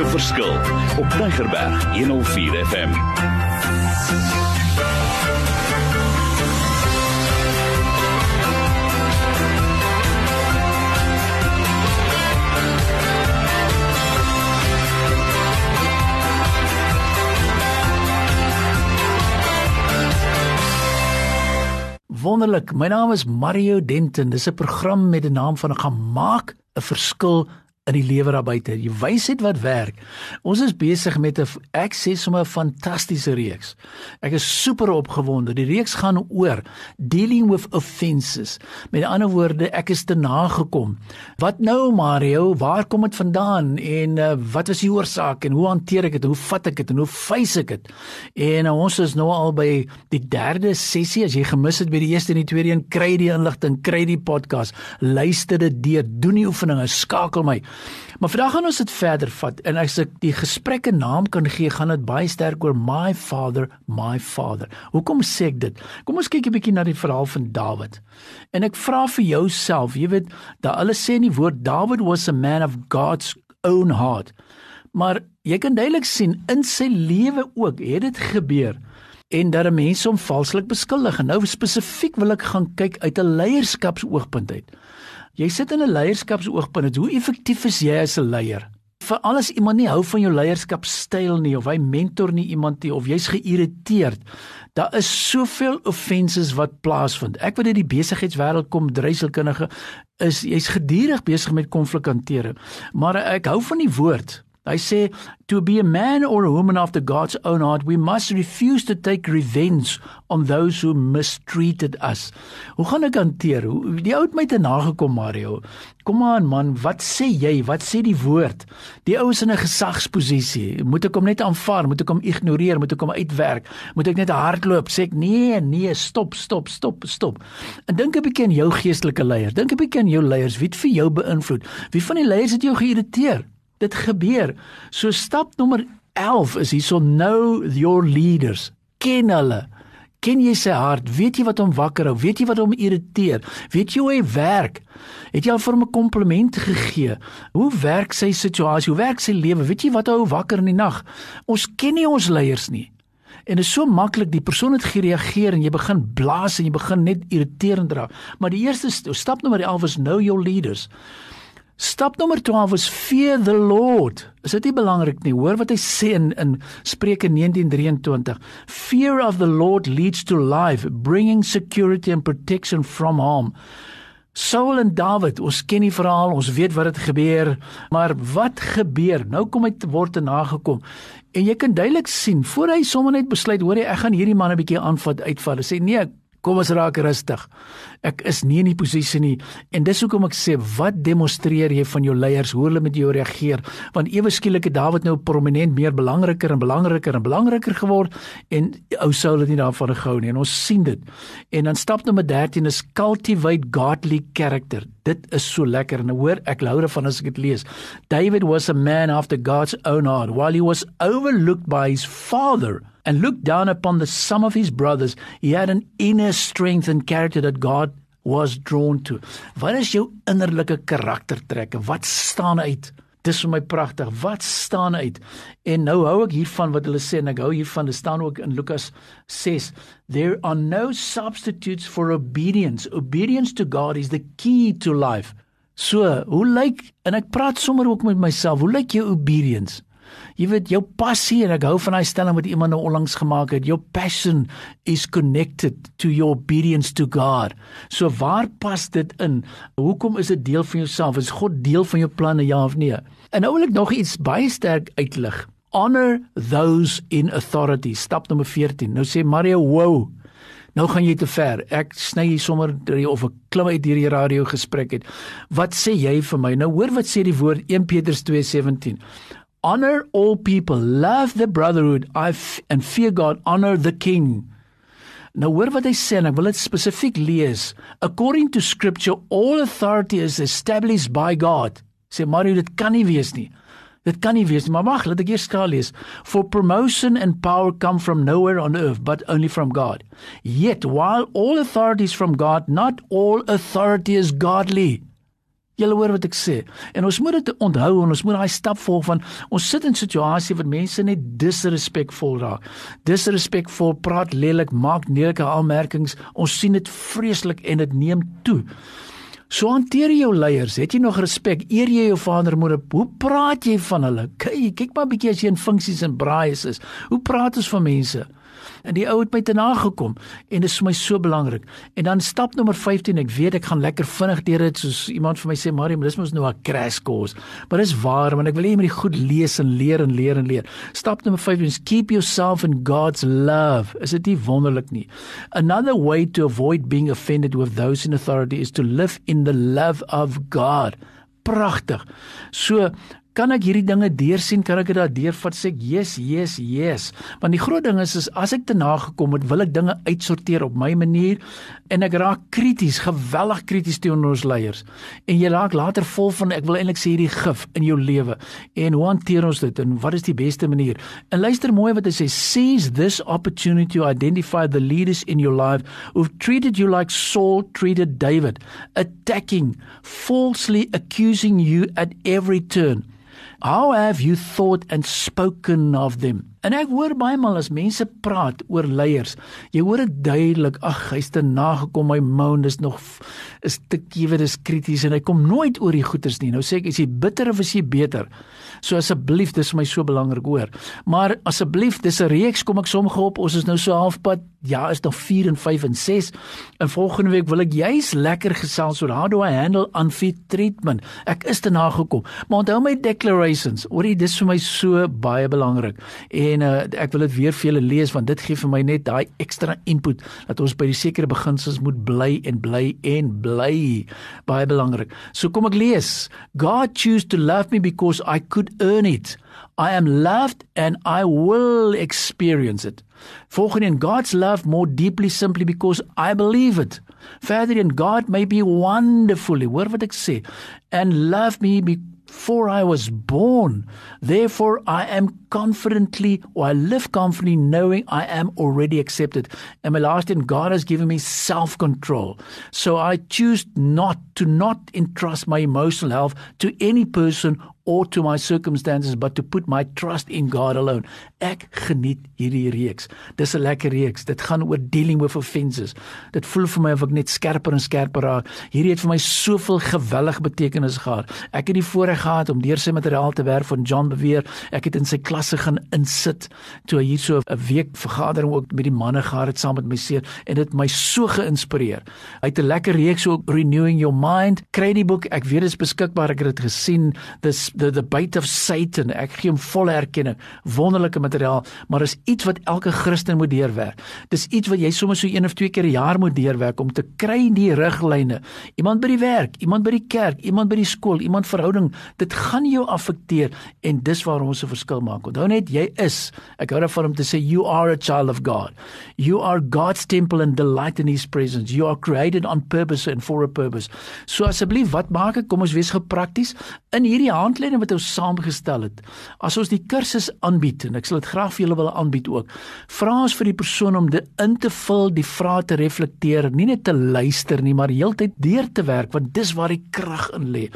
'n verskil op Tigerberg 104 FM. Wonderlik. My naam is Mario Denton. Dis 'n program met die naam van 'n gemaak 'n verskil in die lewer daar buite. Die wysheid wat werk. Ons is besig met 'n ek sê sommer 'n fantastiese reeks. Ek is super opgewonde. Die reeks gaan oor dealing with offenses. Met ander woorde, ek is te nagekom. Wat nou Mario? Waar kom dit vandaan en uh, wat was die oorsaak en hoe hanteer ek dit? Hoe vat ek dit en hoe face ek dit? En uh, ons is nou al by die derde sessie. As jy gemis het by die eerste en die tweede een, kry die inligting, kry die podcast, luister dit deur, doen die oefeninge, skakel my. Maar vandag gaan ons dit verder vat en as ek die gesprek 'n naam kan gee, gaan dit baie sterk oor my father, my father. Hoekom sê ek dit? Kom ons kyk 'n bietjie na die verhaal van Dawid. En ek vra vir jouself, jy weet, dat hulle sê in die woord Dawid was a man of God's own heart. Maar jy kan duidelik sien in sy lewe ook het dit gebeur en dat mense hom valslik beskuldig. En nou spesifiek wil ek gaan kyk uit 'n leierskapsoogpunt uit. Jy sit in 'n leierskapsoogpunt. Hoe effektief is jy as 'n leier? Veral as iemand nie hou van jou leierskapstyl nie of hy mentor nie iemand nie of jy's geïrriteerd. Daar is soveel offenses wat plaasvind. Ek weet dit die besigheidswêreld kom dreiselkundige is jy's gedurig besig met konflikhantering. Maar ek hou van die woord. Hy sê to be a man or a woman after God's own heart we must refuse to take revenge on those who mistreated us. Hoe gaan ek hanteer? Die ou het my te nagekom Mario. Kom aan man, wat sê jy? Wat sê die woord? Die ou is in 'n gesagsposisie. Moet ek hom net aanvaar? Moet ek hom ignoreer? Moet ek hom uitwerk? Moet ek net hardloop? Sê ek nee, nee, stop, stop, stop, stop. En dink 'n bietjie aan jou geestelike leier. Dink 'n bietjie aan jou leiers. Wie het vir jou beïnvloed? Wie van die leiers het jou geïrriteer? Dit gebeur. So stap nommer 11 is hierso know your leaders. Ken hulle. Ken jy sy hart? Weet jy wat hom wakker hou? Weet jy wat hom irriteer? Weet jy hoe hy werk? Het jy al vir hom 'n kompliment gegee? Hoe werk sy situasie? Hoe werk sy lewe? Weet jy wat hou wakker in die nag? Ons ken nie ons leiers nie. En dit is so maklik die persoon het gereageer en jy begin blaas en jy begin net irriterend raak. Maar die eerste stap nommer 11 is know your leaders. Stap nommer 12 is fear the Lord. Is dit nie belangrik nie? Hoor wat hy sê in in Spreuke 19:23. Fear of the Lord leads to life, bringing security and protection from harm. Saul en Dawid, ons ken die verhaal, ons weet wat het gebeur, maar wat gebeur? Nou kom hy word te nagekom. En jy kan duidelik sien, voor hy sommer net besluit, hoor jy, ek gaan hierdie man 'n bietjie aanvat, uitval. Hy sê nee, Kom ons raak rustig. Ek is nie in die posisie nie en dis hoekom ek sê wat demonstreer jy van jou leiers hoe hulle met jou reageer want ewe skielik het Dawid nou prominent meer belangriker en belangriker en belangriker geword en ou Saul het nie daarvan gehou nie en ons sien dit. En dan stap nommer 13 is cultivate godly character. Dit is so lekker en hoor ek hou daarvan as ek dit lees. David was a man after God's own heart while he was overlooked by his father and looked down upon the sum of his brothers, he had an inner strength and character that God was drawn to. Wat is jou innerlike karaktertrekke? Wat staan uit? Dis vir my pragtig. Wat staan uit? En nou hou ek hiervan wat hulle sê en ek hou hiervan. Dit staan ook in Lukas 6. There are no substitutes for obedience. Obedience to God is the key to life. So, hoe lyk en ek praat sommer ook met myself. Hoe lyk jou obedience? Jy weet jou passie en ek hou van daai stelling wat iemand nou onlangs gemaak het. Your passion is connected to your obedience to God. So waar pas dit in? Hoekom is dit deel van jouself? Is God deel van jou planne ja of nee? En nou wil ek nog iets baie sterk uitlig. Honor those in authority. Stap nommer 14. Nou sê Mario, "Wow, Nou gaan jy te ver. Ek sny hier sommer drie of 'n klim uit hierdie radio gesprek het. Wat sê jy vir my? Nou hoor wat sê die woord 1 Petrus 2:17 honor all people, love the brotherhood, I and fear God, honor the king. Nou hoor wat hy sê en ek wil dit spesifiek lees. According to scripture, all authority is established by God. Sê Mario, dit kan nie wees nie. Dit kan nie wees nie, maar wag, laat ek eers skaal lees. For promotion and power come from nowhere on earth, but only from God. Yet while all authority is from God, not all authority is godly. Julle hoor wat ek sê. En ons moet dit onthou en ons moet daai stap volg van ons sit in situasies waar mense net disrespekvol raak. Disrespekvol praat lelik, maak neerlike aanmerkings. Ons sien dit vreeslik en dit neem toe. So hanteer jy jou leiers. Het jy nog respek? Eer jy jou vader en moeder? Hoe praat jy van hulle? Kyk, kyk maar 'n bietjie as jy in funksies en braaies is. Hoe praat ons van mense? En die ou het my te nagekom en dit is vir my so belangrik. En dan stap nommer 15, ek weet ek gaan lekker vinnig deur dit soos iemand vir my sê, "Marie, dis mos nou 'n crash course." Maar dis waar, want ek wil hê jy moet goed lees en leer en leer en leer. Stap nommer 15 is keep yourself in God's love. Is dit nie wonderlik nie? Another way to avoid being offended with those in authority is to live in the love of God. Pragtig. So kan ek hierdie dinge deursien? Kan ek dit daar deurvat? Sê ek yes yes yes. Want die groot ding is is as ek te nagekom het wil ek dinge uitsorteer op my manier en ek raak krities geweldig krities teenoor ons leiers. En jy raak later vol van ek wil eintlik sê hierdie gif in jou lewe. En hoe hanteer ons dit en wat is die beste manier? En luister mooi wat hy sê seize this opportunity to identify the leaders in your life who've treated you like Saul treated David attacking falsely accusing you at every turn How have you thought and spoken of them? En ek hoor baie maal as mense praat oor leiers, jy hoor dit duidelik, ag, hy's te nagekom, my moon is nog is te kiewe, dis krities en hy kom nooit oor die goeters nie. Nou sê ek, is jy bitter of is jy beter? So asseblief, dis vir my so belangrik hoor. Maar asseblief, dis 'n reeks kom ek sommer op. Ons is nou so halfpad. Ja, is nog 4 en 5 en 6. En volgende week wil ek juis lekker gesels oor how do I handle unfit treatment. Ek is te nagekom. Maar onthou my declarations. Hoorie, dis vir my so baie belangrik. En en uh, ek wil dit weer vir julle lees want dit gee vir my net daai ekstra input dat ons by die sekere beginsels moet bly en bly en bly baie belangrik. So kom ek lees. God choose to love me because I could earn it. I am loved and I will experience it. Volgens in God's love more deeply simply because I believe it. Further in God may be wonderfully, hoor wat ek sê, and love me because for I was born. Therefore, I am confidently, or I live confidently, knowing I am already accepted. And my last in God has given me self control. So I choose not to not entrust my emotional health to any person or to my circumstances but to put my trust in God alone. Ek geniet hierdie reeks. Dis 'n lekker reeks. Dit gaan oor dealing with offenses. Dit voel vir my of ek net skerper en skerper raak. Hierdie het vir my soveel geweldige betekenis gehad. Ek het die voorreg gehad om deur sy materiaal te werk van John Beweer. Ek het in sy klasse gaan insit toe hy hier so 'n week vergadering ook met die manne gehad het saam met my seun en dit my so geïnspireer. Hy het 'n lekker reeks ook Renewing Your Mind. Kry die boek. Ek weet dit is beskikbaar. Ek het dit gesien. Dis the the bait of Satan. Ek gee hom volle erkenning. Wonderlike materiaal, maar is iets wat elke Christen moet deurwerk. Dis iets wat jy sommer so een of twee keer 'n jaar moet deurwerk om te kry die riglyne. Iemand by die werk, iemand by die kerk, iemand by die skool, iemand verhouding, dit gaan jou affekteer en dis waar ons 'n verskil maak. Onthou net jy is. Ek hou daarvan om te sê you are a child of God. You are God's temple and delight in his presence. You are created on purpose and for a purpose. So asseblief, wat maak ek? Kom ons wees geprakties in hierdie handleiding riglyne wat ons saamgestel het. As ons die kursus aanbied en ek sal dit graag vir julle wil aanbied ook. Vra ons vir die persoon om dit in te vul, die vrae te reflekteer, nie net te luister nie, maar heeltyd deur te werk want dis waar die krag in lê.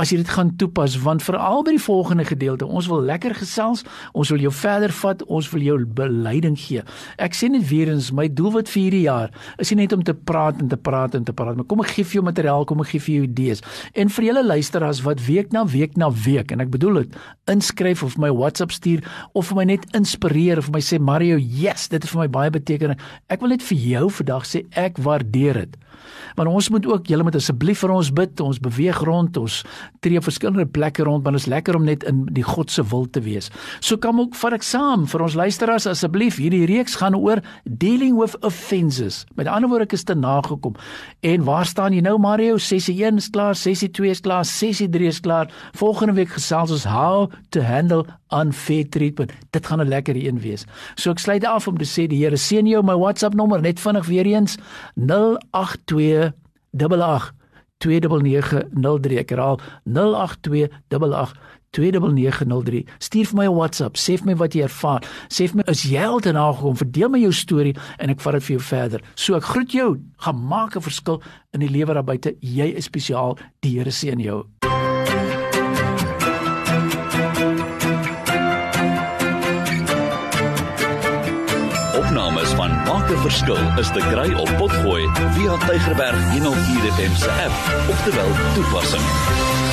As jy dit gaan toepas, want veral by die volgende gedeelte, ons wil lekker gesels, ons wil jou verder vat, ons wil jou beleiding gee. Ek sê net weer eens, my doelwit vir hierdie jaar is nie net om te praat en te praat en te praat, maar kom ek gee vir jou materiaal, kom ek gee vir jou idees. En vir julle luisteraars wat week na week na week week en ek bedoel dit inskryf of my WhatsApp stuur of vir my net inspireer of my sê Mario, yes, dit is vir my baie betekenis. Ek wil net vir jou vandag sê ek waardeer dit. Maar ons moet ook julle moet asseblief vir ons bid. Ons beweeg rond, ons tree verskillende plekke rond, want dit is lekker om net in die God se wil te wees. So kom ook vir ek saam vir ons luisteraars asseblief. Hierdie reeks gaan oor dealing with offenses. Met ander woorde ek is te nagekom. En waar staan jy nou Mario? Sessie 1 is klaar, sessie 2 is klaar, sessie 3 is klaar. Volgende week gesels ons how to handle unfair treatment. Dit gaan 'n lekker een wees. So ek sluit af om te sê die Here seën jou. My WhatsApp nommer net vinnig weer eens 082 88 29903. Ek herhaal 082 88 29903. Stuur vir my 'n WhatsApp, sê vir my wat jy ervaar. Sê vir my as jy al te nagekom, verdeel my jou storie en ek vat dit vir jou verder. So ek groet jou. Gaan maak 'n verskil in die lewe daar buite. Jy is spesiaal. Die Here seën jou. elke verskil is te kry op Potgooi via Tigerberg 104 FM se app of te wel toepassing.